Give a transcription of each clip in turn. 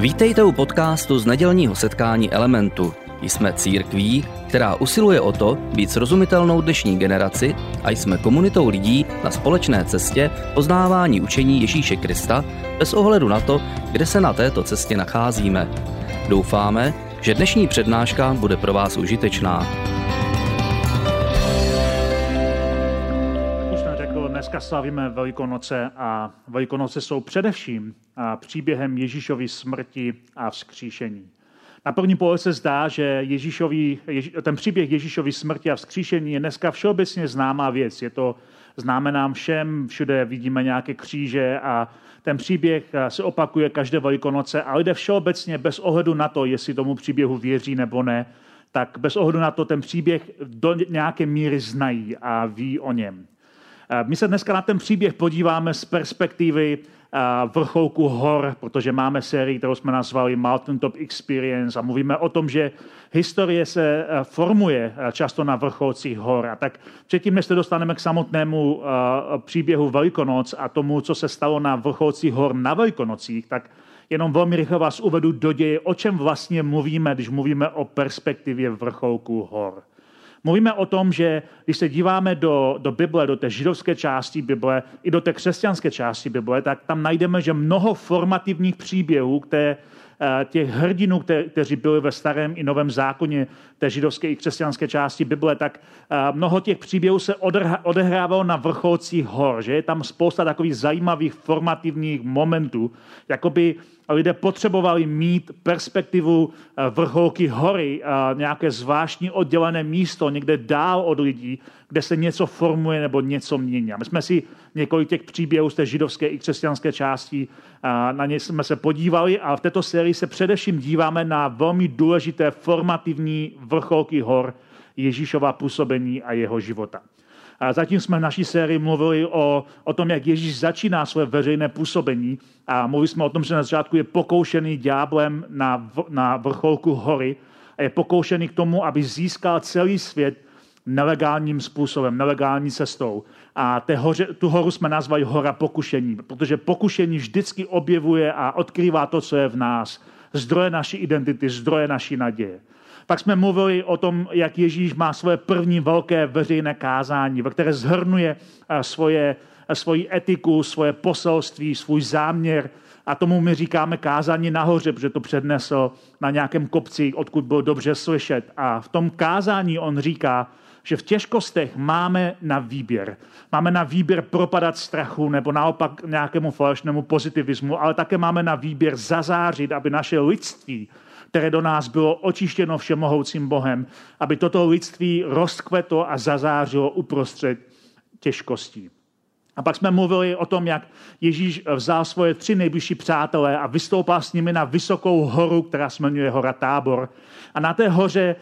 Vítejte u podcastu z nedělního setkání Elementu. Jsme církví, která usiluje o to být srozumitelnou dnešní generaci a jsme komunitou lidí na společné cestě poznávání učení Ježíše Krista bez ohledu na to, kde se na této cestě nacházíme. Doufáme, že dnešní přednáška bude pro vás užitečná. Dneska slavíme Velikonoce a Velikonoce jsou především příběhem Ježíšovy smrti a vzkříšení. Na první pohled se zdá, že Ježíšový, ten příběh Ježíšovy smrti a vzkříšení je dneska všeobecně známá věc. Je to známe nám všem, všude vidíme nějaké kříže a ten příběh se opakuje každé velikonoce a lidé všeobecně bez ohledu na to, jestli tomu příběhu věří nebo ne, tak bez ohledu na to ten příběh do nějaké míry znají a ví o něm. My se dneska na ten příběh podíváme z perspektivy vrcholku hor, protože máme sérii, kterou jsme nazvali Mountaintop Experience a mluvíme o tom, že historie se eh, formuje eh, často na vrcholcích hor. A tak předtím, než se dostaneme k samotnému eh, příběhu Velikonoc a tomu, co se stalo na vrcholcích hor na Velikonocích, tak jenom velmi rychle vás uvedu do děje, o čem vlastně mluvíme, když mluvíme o perspektivě vrcholku hor. Mluvíme o tom, že když se díváme do, do Bible, do té židovské části Bible i do té křesťanské části Bible, tak tam najdeme, že mnoho formativních příběhů, které těch hrdinů, kteří byli ve starém i novém zákoně té židovské i křesťanské části Bible, tak eh, mnoho těch příběhů se odehrávalo na vrcholcích hor, že je tam spousta takových zajímavých formativních momentů, jakoby lidé potřebovali mít perspektivu eh, vrcholky hory, nějaké zvláštní oddělené místo někde dál od lidí, kde se něco formuje nebo něco mění. A my jsme si několik těch příběhů z té židovské i křesťanské části, na ně jsme se podívali a v této sérii se především díváme na velmi důležité formativní vrcholky hor Ježíšova působení a jeho života. A zatím jsme v naší sérii mluvili o, o tom, jak Ježíš začíná své veřejné působení a mluvili jsme o tom, že na začátku je pokoušený ďáblem na, na vrcholku hory a je pokoušený k tomu, aby získal celý svět nelegálním způsobem, nelegální cestou. A té hoře, tu horu jsme nazvali hora pokušení, protože pokušení vždycky objevuje a odkrývá to, co je v nás. Zdroje naší identity, zdroje naší naděje. Pak jsme mluvili o tom, jak Ježíš má svoje první velké veřejné kázání, ve které zhrnuje eh, svoje, eh, svoji etiku, svoje poselství, svůj záměr. A tomu my říkáme kázání nahoře, protože to přednesl na nějakém kopci, odkud byl dobře slyšet. A v tom kázání on říká, že v těžkostech máme na výběr. Máme na výběr propadat strachu nebo naopak nějakému falešnému pozitivismu, ale také máme na výběr zazářit, aby naše lidství které do nás bylo očištěno všemohoucím Bohem, aby toto lidství rozkvetlo a zazářilo uprostřed těžkostí. A pak jsme mluvili o tom, jak Ježíš vzal svoje tři nejbližší přátelé a vystoupal s nimi na vysokou horu, která se jmenuje Hora Tábor. A na té hoře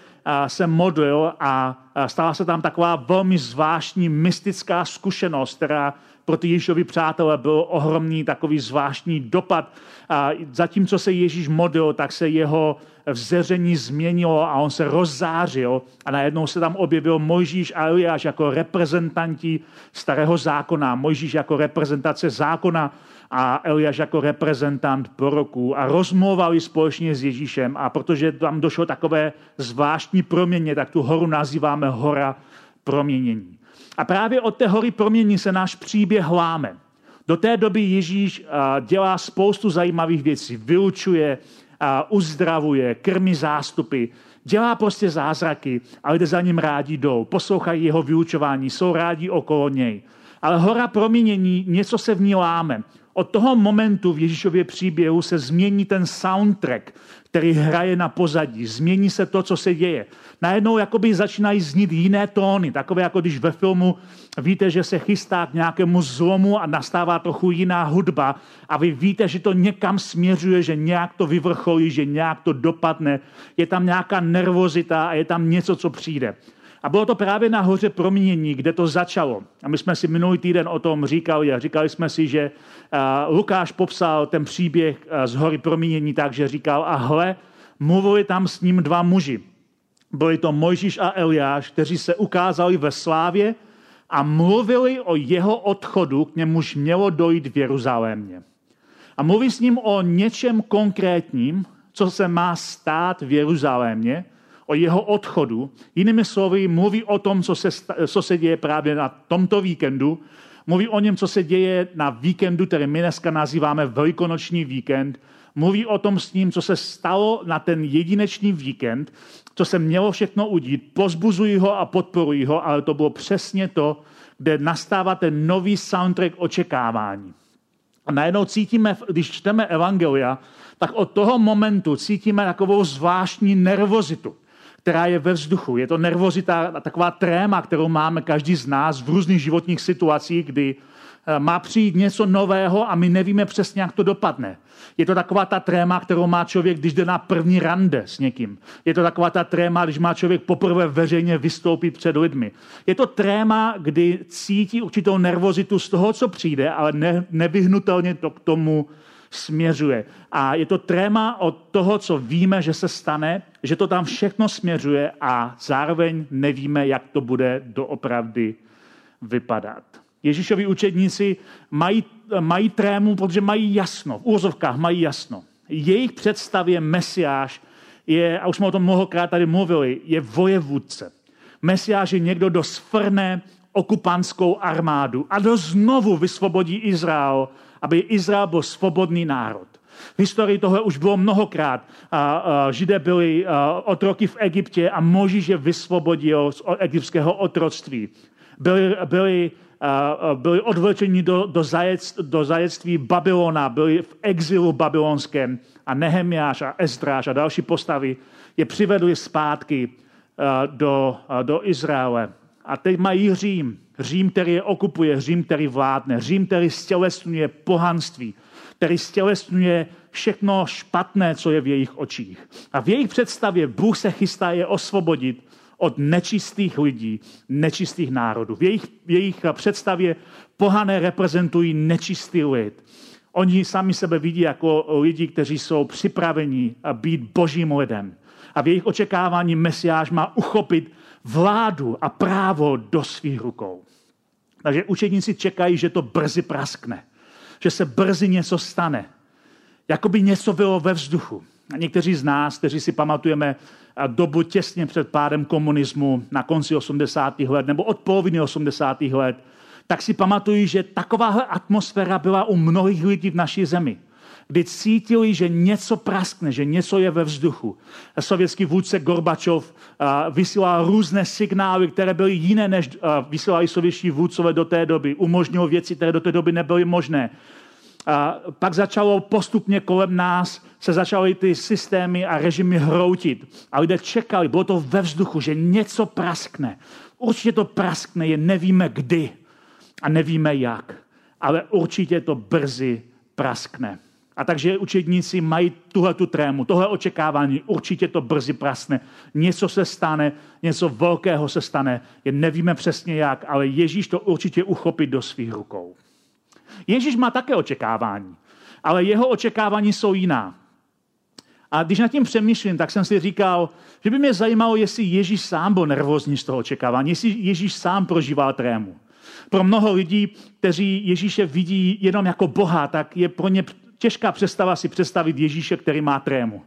se modlil a stala se tam taková velmi zvláštní mystická zkušenost, která pro ty Ježíšovi přátelé byl ohromný takový zvláštní dopad. A zatímco se Ježíš modlil, tak se jeho vzeření změnilo a on se rozzářil a najednou se tam objevil Mojžíš a Eliáš jako reprezentanti starého zákona, Mojžíš jako reprezentace zákona a Eliáš jako reprezentant proroků a rozmluvali společně s Ježíšem a protože tam došlo takové zvláštní proměně, tak tu horu nazýváme hora proměnění. A právě od té hory promění se náš příběh láme. Do té doby Ježíš dělá spoustu zajímavých věcí. Vyučuje, uzdravuje, krmí zástupy, dělá prostě zázraky a lidé za ním rádi jdou, poslouchají jeho vyučování, jsou rádi okolo něj. Ale hora proměnění, něco se v ní láme. Od toho momentu v Ježíšově příběhu se změní ten soundtrack, který hraje na pozadí. Změní se to, co se děje. Najednou jakoby začínají znít jiné tóny, takové jako když ve filmu víte, že se chystá k nějakému zlomu a nastává trochu jiná hudba a vy víte, že to někam směřuje, že nějak to vyvrcholí, že nějak to dopadne. Je tam nějaká nervozita a je tam něco, co přijde. A bylo to právě na hoře proměnění, kde to začalo. A my jsme si minulý týden o tom říkali a říkali jsme si, že Lukáš popsal ten příběh z hory proměnění tak, že říkal, a hle, mluvili tam s ním dva muži. Byli to Mojžíš a Eliáš, kteří se ukázali ve slávě a mluvili o jeho odchodu, k němuž mělo dojít v Jeruzalémě. A mluví s ním o něčem konkrétním, co se má stát v Jeruzalémě, o jeho odchodu. Jinými slovy, mluví o tom, co se, co se děje právě na tomto víkendu. Mluví o něm, co se děje na víkendu, který my dneska nazýváme Velikonoční víkend. Mluví o tom s ním, co se stalo na ten jedinečný víkend, co se mělo všechno udít. Pozbuzují ho a podporují ho, ale to bylo přesně to, kde nastává ten nový soundtrack očekávání. A najednou cítíme, když čteme Evangelia, tak od toho momentu cítíme takovou zvláštní nervozitu která je ve vzduchu. Je to nervozita, taková tréma, kterou máme každý z nás v různých životních situacích, kdy eh, má přijít něco nového a my nevíme přesně, jak to dopadne. Je to taková ta tréma, kterou má člověk, když jde na první rande s někým. Je to taková ta tréma, když má člověk poprvé veřejně vystoupit před lidmi. Je to tréma, kdy cítí určitou nervozitu z toho, co přijde, ale ne, nevyhnutelně to k tomu směřuje. A je to tréma od toho, co víme, že se stane, že to tam všechno směřuje a zároveň nevíme, jak to bude doopravdy vypadat. Ježíšovi učedníci mají, mají trému, protože mají jasno, v úzovkách mají jasno. Jejich představě Mesiáš je, a už jsme o tom mnohokrát tady mluvili, je vojevůdce. Mesiáš je někdo, kdo svrne okupantskou armádu a kdo znovu vysvobodí Izrael aby Izrael byl svobodný národ. V historii toho už bylo mnohokrát. Židé byli otroky v Egyptě a Možíš je vysvobodil z egyptského otroctví. Byli, byli, byli odvlečeni do, do, zajec, do zajectví Babylona, byli v exilu babylonském a Nehemiáš a Ezdráš a další postavy je přivedli zpátky do, do Izraele. A teď mají Řím. Řím, který je okupuje, Řím, který vládne, Řím, který stělesňuje pohanství, který stělesňuje všechno špatné, co je v jejich očích. A v jejich představě Bůh se chystá je osvobodit od nečistých lidí, nečistých národů. V jejich, jejich představě pohané reprezentují nečistý lid. Oni sami sebe vidí jako lidi, kteří jsou připraveni být božím lidem. A v jejich očekávání Mesiáš má uchopit vládu a právo do svých rukou. Takže učedníci čekají, že to brzy praskne, že se brzy něco stane, jako by něco bylo ve vzduchu. A někteří z nás, kteří si pamatujeme dobu těsně před pádem komunismu na konci 80. let nebo od poloviny 80. let, tak si pamatují, že takováhle atmosféra byla u mnohých lidí v naší zemi kdy cítili, že něco praskne, že něco je ve vzduchu. Sovětský vůdce Gorbačov vysílal různé signály, které byly jiné, než vysílali sovětští vůdcové do té doby. Umožnil věci, které do té doby nebyly možné. A pak začalo postupně kolem nás, se začaly ty systémy a režimy hroutit. A lidé čekali, bylo to ve vzduchu, že něco praskne. Určitě to praskne, jen nevíme kdy a nevíme jak. Ale určitě to brzy praskne. A takže učedníci mají tuhle tu trému, tohle očekávání, určitě to brzy prasne. Něco se stane, něco velkého se stane, jen nevíme přesně jak, ale Ježíš to určitě uchopí do svých rukou. Ježíš má také očekávání, ale jeho očekávání jsou jiná. A když nad tím přemýšlím, tak jsem si říkal, že by mě zajímalo, jestli Ježíš sám byl nervózní z toho očekávání, jestli Ježíš sám prožíval trému. Pro mnoho lidí, kteří Ježíše vidí jenom jako Boha, tak je pro ně těžká představa si představit Ježíše, který má trému.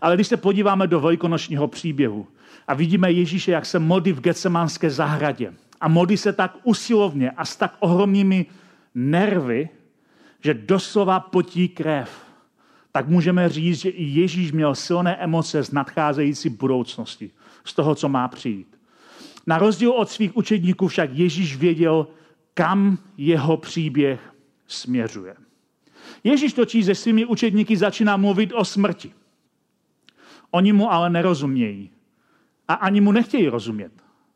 Ale když se podíváme do velikonočního příběhu a vidíme Ježíše, jak se modlí v Getsemanské zahradě a modlí se tak usilovně a s tak ohromnými nervy, že doslova potí krev, tak můžeme říct, že i Ježíš měl silné emoce z nadcházející budoucnosti, z toho, co má přijít. Na rozdíl od svých učedníků však Ježíš věděl, kam jeho příběh směřuje. Ježíš točí se svými učedníky začíná mluvit o smrti. Oni mu ale nerozumějí. A ani mu nechtějí rozumět.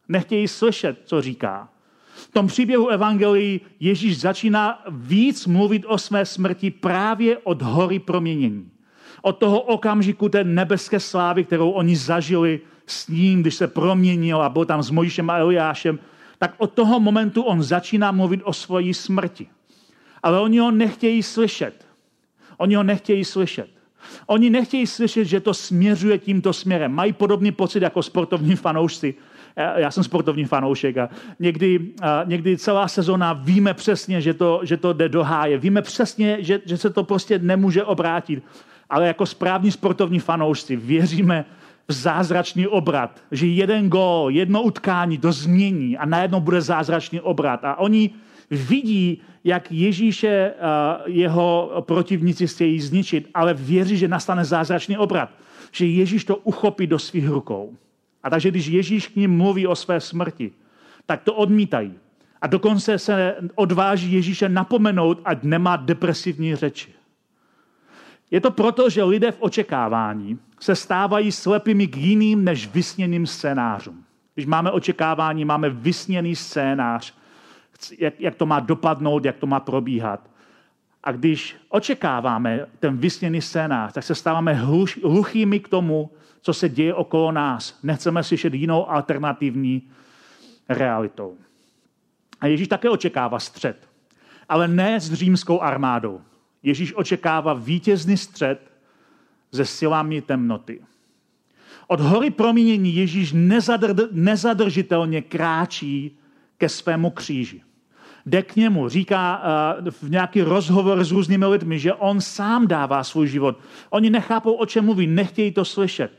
Nechtějí slyšet, co říká. V tom příběhu Evangelii Ježíš začíná víc mluvit o své smrti právě od hory proměnění. Od toho okamžiku té nebeské slávy, kterou oni zažili s ním, když se proměnil a byl tam s Mojišem a Eliášem, tak od toho momentu on začíná mluvit o svojí smrti. Ale oni ho nechtějí slyšet. Oni ho nechtějí slyšet. Oni nechtějí slyšet, že to směřuje tímto směrem. Mají podobný pocit jako sportovní fanoušci, Já jsem sportovní fanoušek a někdy, a někdy celá sezona víme přesně, že to, že to jde do háje. Víme přesně, že, že se to prostě nemůže obrátit. Ale jako správní sportovní fanoušci věříme v zázračný obrat, že jeden gól, jedno utkání to změní a najednou bude zázračný obrat. A oni vidí, jak Ježíše jeho protivníci chtějí zničit, ale věří, že nastane zázračný obrat. Že Ježíš to uchopí do svých rukou. A takže když Ježíš k ním mluví o své smrti, tak to odmítají. A dokonce se odváží Ježíše napomenout, ať nemá depresivní řeči. Je to proto, že lidé v očekávání se stávají slepými k jiným než vysněným scénářům. Když máme očekávání, máme vysněný scénář, jak, jak to má dopadnout, jak to má probíhat. A když očekáváme ten vysněný scénář, tak se stáváme hluš, hluchými k tomu, co se děje okolo nás. Nechceme slyšet jinou alternativní realitou. A Ježíš také očekává střed, ale ne s římskou armádou. Ježíš očekává vítězný střed se silami temnoty. Od hory proměnění Ježíš nezadr- nezadržitelně kráčí ke svému kříži. Jde k němu, říká uh, v nějaký rozhovor s různými lidmi, že on sám dává svůj život. Oni nechápou, o čem mluví, nechtějí to slyšet.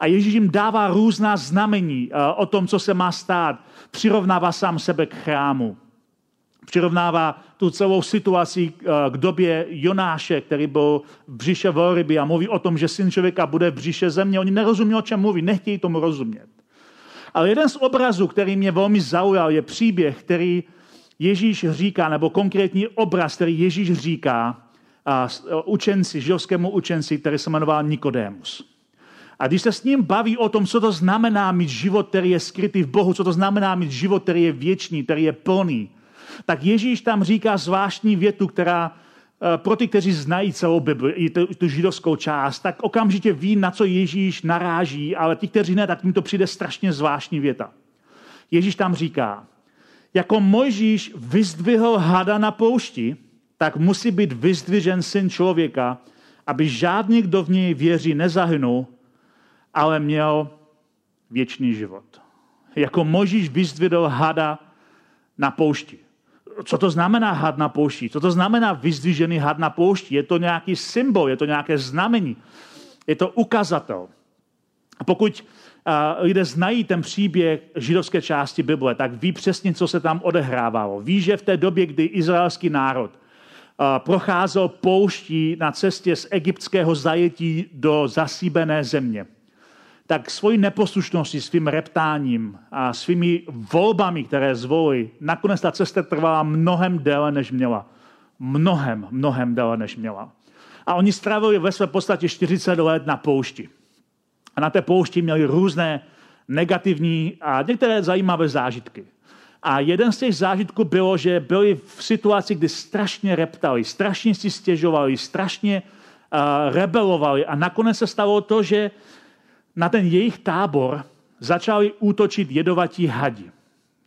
A Ježíš jim dává různá znamení uh, o tom, co se má stát. Přirovnává sám sebe k chrámu. Přirovnává tu celou situaci uh, k době Jonáše, který byl v břiše velryby a mluví o tom, že syn člověka bude v břiše země. Oni nerozumí, o čem mluví, nechtějí tomu rozumět. Ale jeden z obrazů, který mě velmi zaujal, je příběh, který Ježíš říká, nebo konkrétní obraz, který Ježíš říká a učenci, židovskému učenci, který se jmenoval Nikodémus. A když se s ním baví o tom, co to znamená mít život, který je skrytý v Bohu, co to znamená mít život, který je věčný, který je plný, tak Ježíš tam říká zvláštní větu, která eh, pro ty, kteří znají celou Bibli, tu, tu židovskou část, tak okamžitě ví, na co Ježíš naráží, ale ti, kteří ne, tak jim to přijde strašně zvláštní věta. Ježíš tam říká, jako Mojžíš vyzdvihl hada na poušti, tak musí být vyzdvižen syn člověka, aby žádný, kdo v něj věří, nezahynul, ale měl věčný život. Jako Mojžíš vyzdvihl hada na poušti. Co to znamená had na poušti? Co to znamená vyzdvižený had na poušti? Je to nějaký symbol, je to nějaké znamení, je to ukazatel. A pokud lidé znají ten příběh židovské části Bible, tak ví přesně, co se tam odehrávalo. Ví, že v té době, kdy izraelský národ procházel pouští na cestě z egyptského zajetí do zasíbené země, tak svojí neposlušností, svým reptáním a svými volbami, které zvolili, nakonec ta cesta trvala mnohem déle, než měla. Mnohem, mnohem déle, než měla. A oni strávili ve své podstatě 40 let na poušti. A na té poušti měli různé negativní a některé zajímavé zážitky. A jeden z těch zážitků bylo, že byli v situaci, kdy strašně reptali, strašně si stěžovali, strašně uh, rebelovali a nakonec se stalo to, že na ten jejich tábor začali útočit jedovatí hadi.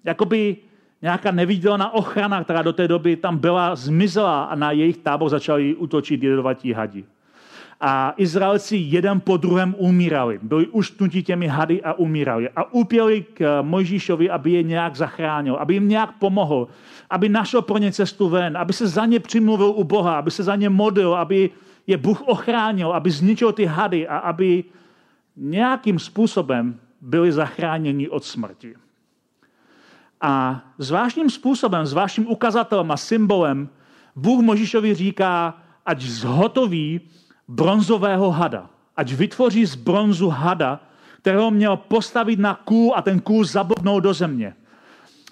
Jakoby nějaká nevidělná ochrana, která do té doby tam byla, zmizela a na jejich tábor začali útočit jedovatí hadi. A Izraelci jeden po druhém umírali. Byli uštnutí těmi hady a umírali. A upěli k Mojžíšovi, aby je nějak zachránil, aby jim nějak pomohl, aby našel pro ně cestu ven, aby se za ně přimluvil u Boha, aby se za ně modlil, aby je Bůh ochránil, aby zničil ty hady a aby nějakým způsobem byli zachráněni od smrti. A zvláštním způsobem, zvláštním ukazatelem a symbolem Bůh Možíšovi říká, ať zhotoví bronzového hada. Ať vytvoří z bronzu hada, kterého měl postavit na kůl a ten kůl zabodnout do země.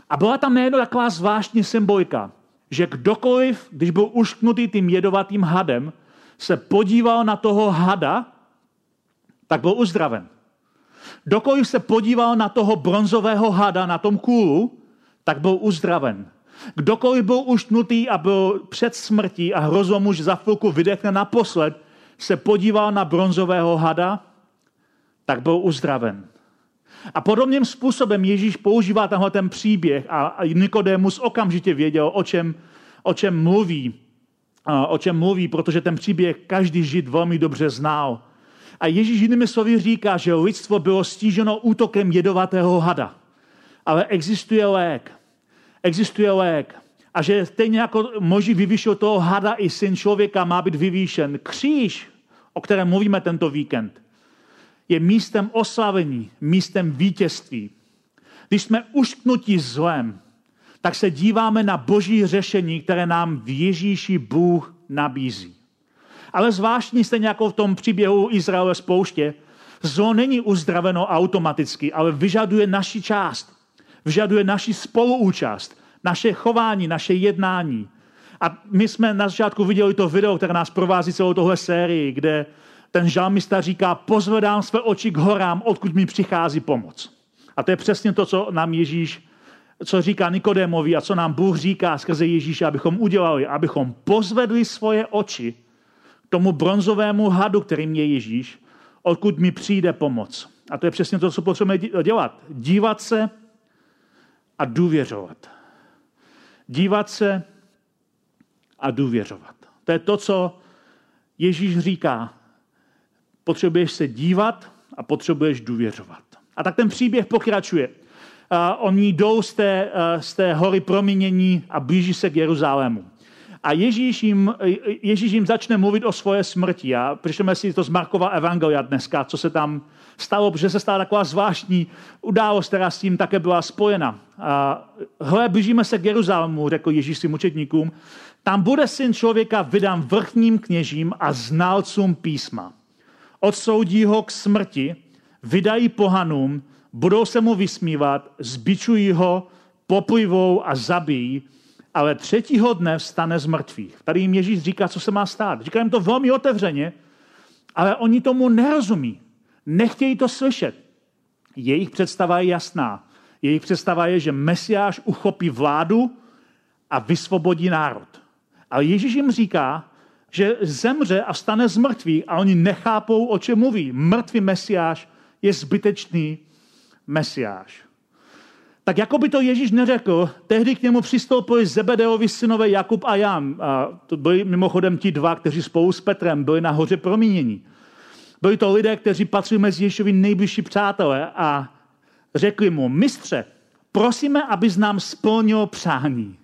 A byla tam nejedno taková zvláštní symbolika, že kdokoliv, když byl ušknutý tím jedovatým hadem, se podíval na toho hada, tak byl uzdraven. Kdokoliv se podíval na toho bronzového hada na tom kůlu, tak byl uzdraven. Kdokoliv byl uštnutý a byl před smrtí a hrozomuž za chvilku vydechne naposled, se podíval na bronzového hada, tak byl uzdraven. A podobným způsobem Ježíš používá tenhle ten příběh a Nikodémus okamžitě věděl, o čem, o čem mluví, o čem mluví, protože ten příběh každý žid velmi dobře znal. A Ježíš jinými slovy říká, že lidstvo bylo stíženo útokem jedovatého hada. Ale existuje lék. Existuje lék. A že stejně jako Moží vyvýšil toho hada, i syn člověka má být vyvýšen. Kříž, o kterém mluvíme tento víkend, je místem oslavení, místem vítězství. Když jsme ušknutí zlem, tak se díváme na boží řešení, které nám v Ježíši Bůh nabízí. Ale zvláštní stejně jako v tom příběhu Izraele spouště, zlo není uzdraveno automaticky, ale vyžaduje naši část. Vyžaduje naši spoluúčast, naše chování, naše jednání. A my jsme na začátku viděli to video, které nás provází celou tohle sérii, kde ten žalmista říká, pozvedám své oči k horám, odkud mi přichází pomoc. A to je přesně to, co nám Ježíš, co říká Nikodémovi a co nám Bůh říká skrze Ježíše, abychom udělali, abychom pozvedli svoje oči k tomu bronzovému hadu, kterým je Ježíš, odkud mi přijde pomoc. A to je přesně to, co potřebujeme dělat. Dívat se a důvěřovat. Dívat se a důvěřovat. To je to, co Ježíš říká. Potřebuješ se dívat a potřebuješ důvěřovat. A tak ten příběh pokračuje. Uh, oni jdou z té, uh, z té hory proměnění a blíží se k Jeruzalému. A Ježíš jim, Ježíš jim začne mluvit o svoje smrti. A přišleme si to z Markova Evangelia dneska, co se tam stalo, protože se stala taková zvláštní událost, která s tím také byla spojena. A hle, blížíme se k Jeruzalému, řekl Ježíš svým učetníkům. Tam bude syn člověka vydán vrchním kněžím a znalcům písma. Odsoudí ho k smrti, vydají pohanům, budou se mu vysmívat, zbičují ho, poplivou a zabijí, ale třetího dne vstane z mrtvých. Tady jim Ježíš říká, co se má stát. Říká jim to velmi otevřeně, ale oni tomu nerozumí. Nechtějí to slyšet. Jejich představa je jasná. Jejich představa je, že Mesiáš uchopí vládu a vysvobodí národ. Ale Ježíš jim říká, že zemře a stane z mrtvých a oni nechápou, o čem mluví. Mrtvý Mesiáš je zbytečný Mesiáš. Tak jako by to Ježíš neřekl, tehdy k němu přistoupili Zebedeovi synové Jakub a Jan. A to byli mimochodem ti dva, kteří spolu s Petrem byli na hoře promínění. Byli to lidé, kteří patřili mezi Ježíšovi nejbližší přátelé a řekli mu, mistře, prosíme, abys nám splnil přání.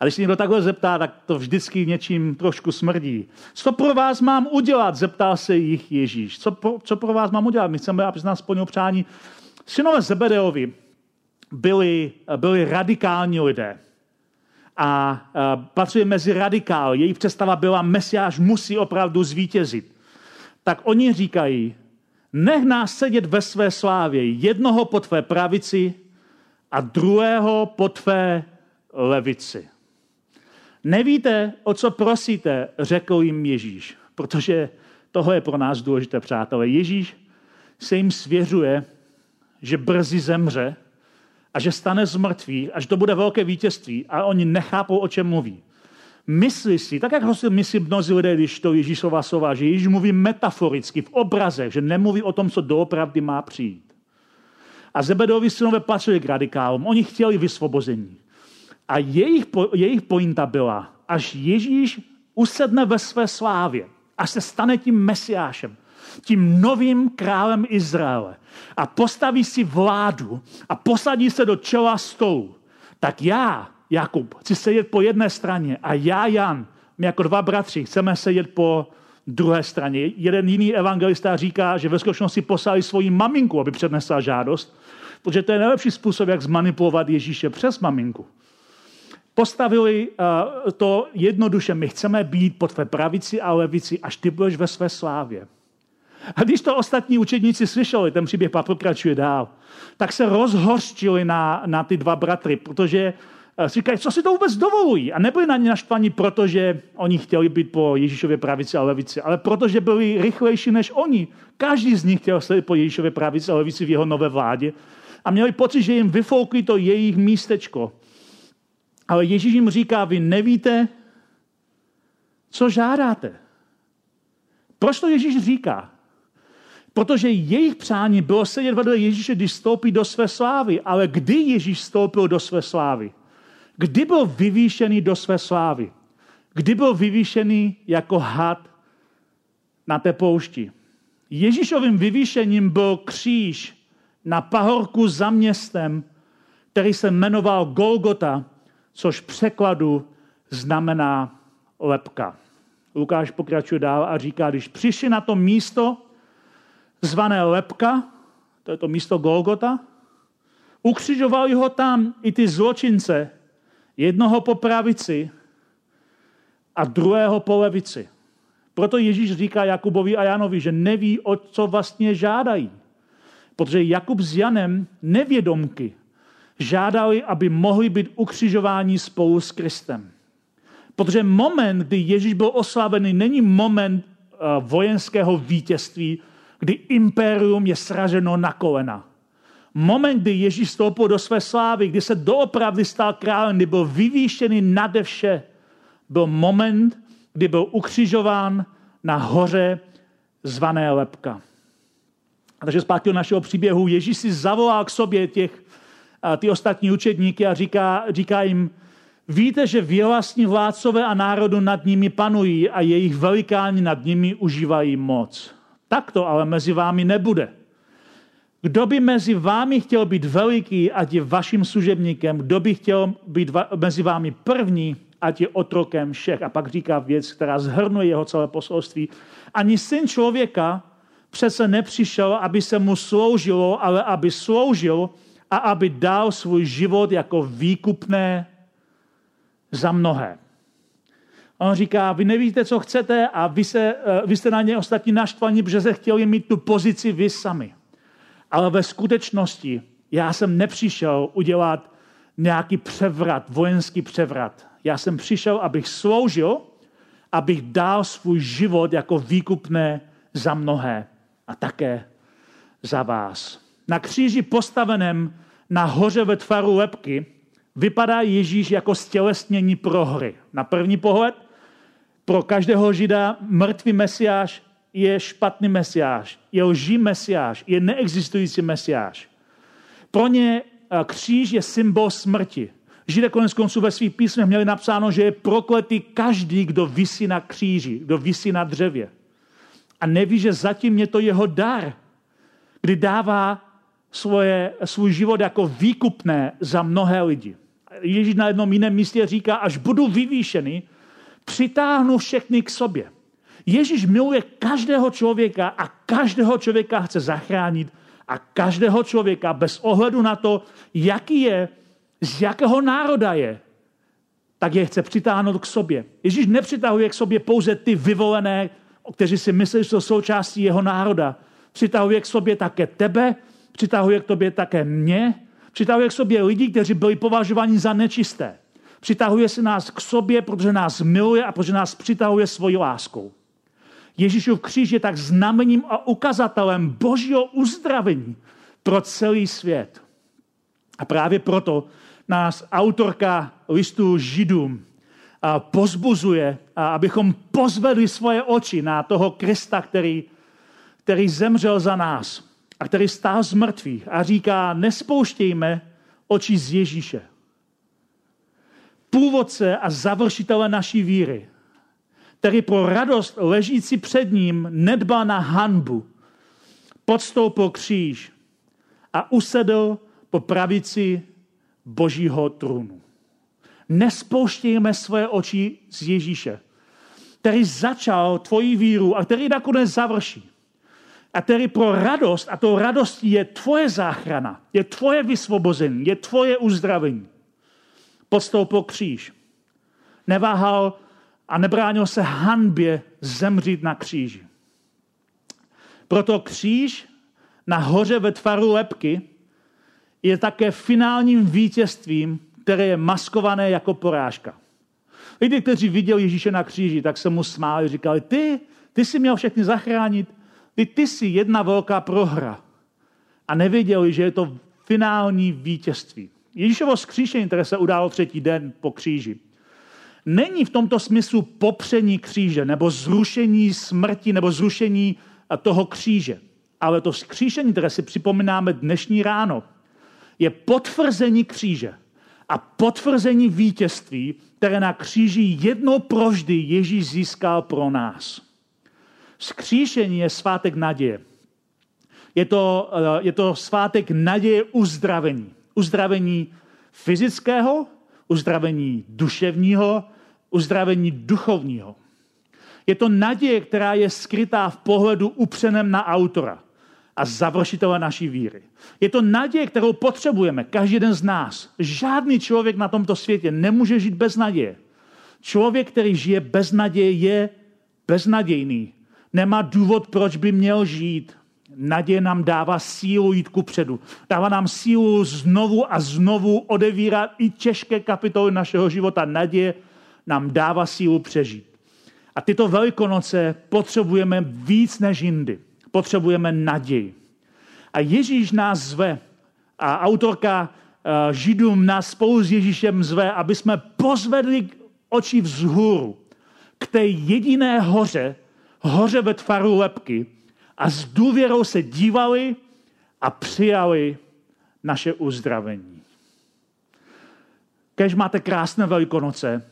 A když se někdo takhle zeptá, tak to vždycky něčím trošku smrdí. Co pro vás mám udělat? Zeptal se jich Ježíš. Co pro, co pro vás mám udělat? My chceme, abys nám splnil přání. Synové Zebedeovi byli, byli radikální lidé. A, patřili mezi radikál. Jejich představa byla, Mesiáš musí opravdu zvítězit. Tak oni říkají, nech nás sedět ve své slávě, jednoho po tvé pravici a druhého po tvé levici. Nevíte, o co prosíte, řekl jim Ježíš, protože toho je pro nás důležité, přátelé. Ježíš se jim svěřuje, že brzy zemře a že stane z mrtvých, až to bude velké vítězství a oni nechápou, o čem mluví. Myslí si, tak jak ho si myslí mnozí lidé, když to Ježíšova slova, že Ježíš mluví metaforicky, v obrazech, že nemluví o tom, co doopravdy má přijít. A Zebedovi synové patřili k radikálům. Oni chtěli vysvobození. A jejich, jejich pointa byla, až Ježíš usedne ve své slávě, až se stane tím mesiášem, tím novým králem Izraele a postaví si vládu a posadí se do čela stolu, tak já, Jakub, chci sedět po jedné straně a já, Jan, my jako dva bratři chceme sedět po druhé straně. Jeden jiný evangelista říká, že ve skutečnosti poslali svoji maminku, aby přednesla žádost, protože to je nejlepší způsob, jak zmanipulovat Ježíše přes maminku. Postavili uh, to jednoduše, my chceme být po tvé pravici a levici, až ty budeš ve své slávě. A když to ostatní učedníci slyšeli, ten příběh pak pokračuje dál, tak se rozhořčili na, na ty dva bratry, protože uh, si říkají, co si to vůbec dovolují. A nebyli na ně naštvaní, protože oni chtěli být po Ježíšově pravici a levici, ale protože byli rychlejší než oni. Každý z nich chtěl sedět po Ježíšově pravici a levici v jeho nové vládě a měli pocit, že jim vyfoukli to jejich místečko. Ale Ježíš jim říká, vy nevíte, co žádáte. Proč to Ježíš říká? Protože jejich přání bylo sedět vedle Ježíše, když stoupí do své slávy. Ale kdy Ježíš stoupil do své slávy? Kdy byl vyvýšený do své slávy? Kdy byl vyvýšený jako had na té poušti? Ježíšovým vyvýšením byl kříž na pahorku za městem který se jmenoval Golgota, což v překladu znamená lepka. Lukáš pokračuje dál a říká, když přišli na to místo zvané lepka, to je to místo Golgota, ukřižovali ho tam i ty zločince, jednoho po pravici a druhého po levici. Proto Ježíš říká Jakubovi a Janovi, že neví, o co vlastně žádají. Protože Jakub s Janem nevědomky žádali, aby mohli být ukřižováni spolu s Kristem. Protože moment, kdy Ježíš byl oslavený, není moment uh, vojenského vítězství, kdy impérium je sraženo na kolena. Moment, kdy Ježíš stoupil do své slávy, kdy se doopravdy stal králem, kdy byl vyvýšený nade vše, byl moment, kdy byl ukřižován na hoře zvané Lepka. A takže zpátky do našeho příběhu Ježíš si zavolal k sobě těch, ty ostatní učedníky a říká, říká jim, víte, že vělastní vládcové a národu nad nimi panují a jejich velikáni nad nimi užívají moc. Tak to ale mezi vámi nebude. Kdo by mezi vámi chtěl být veliký, ať je vaším služebníkem, kdo by chtěl být mezi vámi první, ať je otrokem všech. A pak říká věc, která zhrnuje jeho celé posolství. Ani syn člověka přece nepřišel, aby se mu sloužilo, ale aby sloužil a aby dal svůj život jako výkupné za mnohé. A on říká, vy nevíte, co chcete a vy, se, eh, vy jste na ně ostatní naštvaní, protože se chtěli mít tu pozici vy sami. Ale ve skutečnosti já jsem nepřišel udělat nějaký převrat, vojenský převrat. Já jsem přišel, abych sloužil, abych dal svůj život jako výkupné za mnohé a také za vás. Na kříži postaveném na hoře ve tvaru lepky vypadá Ježíš jako stělesnění prohry. Na první pohled pro každého žida mrtvý mesiáš je špatný mesiáš, je lží mesiáš, je neexistující mesiáš. Pro ně eh, kříž je symbol smrti. Židé konec konců ve svých písmech měli napsáno, že je prokletý každý, kdo visí na kříži, kdo visí na dřevě. A neví, že zatím je to jeho dar, kdy dává svoje, svůj život jako výkupné za mnohé lidi. Ježíš na jednom jiném místě říká, až budu vyvýšený, přitáhnu všechny k sobě. Ježíš miluje každého člověka a každého člověka chce zachránit a každého člověka bez ohledu na to, jaký je, z jakého národa je, tak je chce přitáhnout k sobě. Ježíš nepřitahuje k sobě pouze ty vyvolené, kteří si myslí, že jsou součástí jeho národa. Přitahuje k sobě také tebe, přitahuje k tobě také mě, přitahuje k sobě lidi, kteří byli považováni za nečisté. Přitahuje se nás k sobě, protože nás miluje a protože nás přitahuje svojí láskou. Ježíšův kříž je tak znamením a ukazatelem božího uzdravení pro celý svět. A právě proto nás autorka listu Židům pozbuzuje, abychom pozvedli svoje oči na toho Krista, který, který zemřel za nás a který stál z mrtvých a říká, nespouštějme oči z Ježíše. Původce a završitele naší víry, který pro radost ležící před ním nedbal na hanbu, podstoupil kříž a usedl po pravici božího trůnu. Nespouštějme své oči z Ježíše, který začal tvoji víru a který nakonec završí. A který pro radost, a to radostí je tvoje záchrana, je tvoje vysvobození, je tvoje uzdravení. Podstoupil kříž. Neváhal a nebránil se hanbě zemřít na kříži. Proto kříž na hoře ve tvaru lepky je také finálním vítězstvím, které je maskované jako porážka. Lidi, kteří viděli Ježíše na kříži, tak se mu smáli, říkali, ty, ty jsi měl všechny zachránit, ty, ty jsi jedna velká prohra. A nevěděli, že je to finální vítězství. Ježíšovo skříšení, které se událo třetí den po kříži, není v tomto smyslu popření kříže nebo zrušení smrti nebo zrušení toho kříže. Ale to skříšení, které si připomínáme dnešní ráno, je potvrzení kříže a potvrzení vítězství, které na kříži jednou provždy Ježíš získal pro nás. Skříšení je svátek naděje. Je to, eh, je to svátek naděje uzdravení. Uzdravení fyzického, uzdravení duševního, uzdravení duchovního. Je to naděje, která je skrytá v pohledu upřeném na autora a završitele naší víry. Je to naděje, kterou potřebujeme, každý jeden z nás. Žádný člověk na tomto světě nemůže žít bez naděje. Člověk, který žije bez naděje, je beznadějný. Nemá důvod, proč by měl žít. Naděje nám dává sílu jít ku předu. Dává nám sílu znovu a znovu odevírat i těžké kapitoly našeho života. Naděje nám dává sílu přežít. A tyto velikonoce potřebujeme víc než jindy. Potřebujeme naději. A Ježíš nás zve, a autorka uh, Židům nás spolu s Ježíšem zve, aby jsme pozvedli oči vzhůru k té jediné hoře, hoře ve tvaru lepky a s důvěrou se dívali a přijali naše uzdravení. Kež máte krásné velikonoce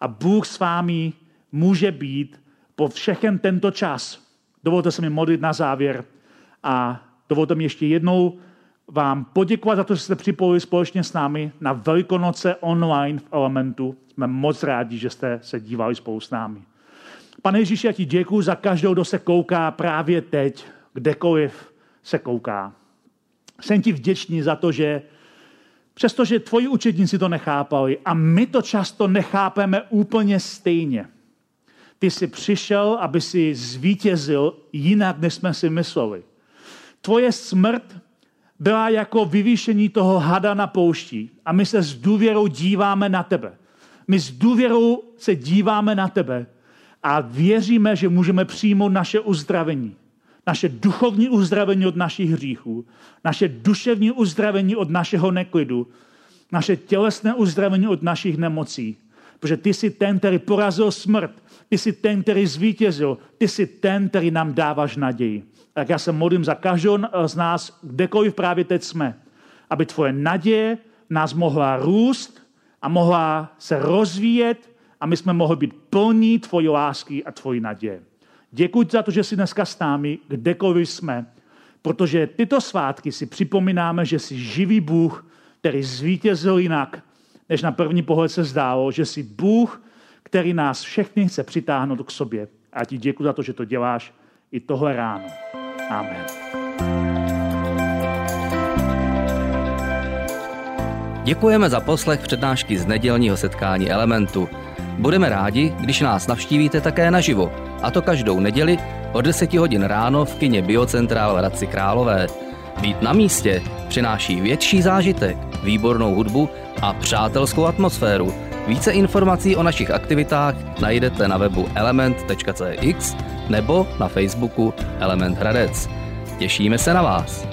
a Bůh s vámi může být po všechen tento čas. Dovolte se mi modlit na závěr a dovolte mi ještě jednou vám poděkovat za to, že jste připojili společně s námi na Velikonoce online v Elementu. Jsme moc rádi, že jste se dívali spolu s námi. Pane Ježíši, já ti děkuji za každou, kdo se kouká právě teď, kdekoliv se kouká. Jsem ti vděčný za to, že přestože tvoji učedníci to nechápali a my to často nechápeme úplně stejně. Ty jsi přišel, aby si zvítězil jinak, než jsme si mysleli. Tvoje smrt byla jako vyvýšení toho hada na poušti a my se s důvěrou díváme na tebe. My s důvěrou se díváme na tebe a věříme, že můžeme přijmout naše uzdravení. Naše duchovní uzdravení od našich hříchů, naše duševní uzdravení od našeho neklidu, naše tělesné uzdravení od našich nemocí. Protože ty jsi ten, který porazil smrt, ty jsi ten, který zvítězil, ty jsi ten, který nám dáváš naději. Tak já se modlím za každou z nás, kdekoliv právě teď jsme, aby tvoje naděje nás mohla růst a mohla se rozvíjet a my jsme mohli být plní tvojí lásky a tvojí naděje. Děkuji za to, že jsi dneska s námi, kdekoliv jsme, protože tyto svátky si připomínáme, že jsi živý Bůh, který zvítězil jinak, než na první pohled se zdálo, že jsi Bůh, který nás všechny chce přitáhnout k sobě. A ti děkuji za to, že to děláš i tohle ráno. Amen. Děkujeme za poslech přednášky z nedělního setkání Elementu. Budeme rádi, když nás navštívíte také naživo, a to každou neděli od 10 hodin ráno v kině Biocentrál v Hradci Králové. Být na místě přináší větší zážitek, výbornou hudbu a přátelskou atmosféru. Více informací o našich aktivitách najdete na webu element.cx nebo na Facebooku Element Hradec. Těšíme se na vás.